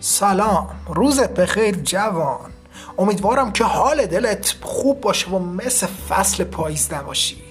سلام. روز بخیر جوان. امیدوارم که حال دلت خوب باشه و مثل فصل پاییز نباشی.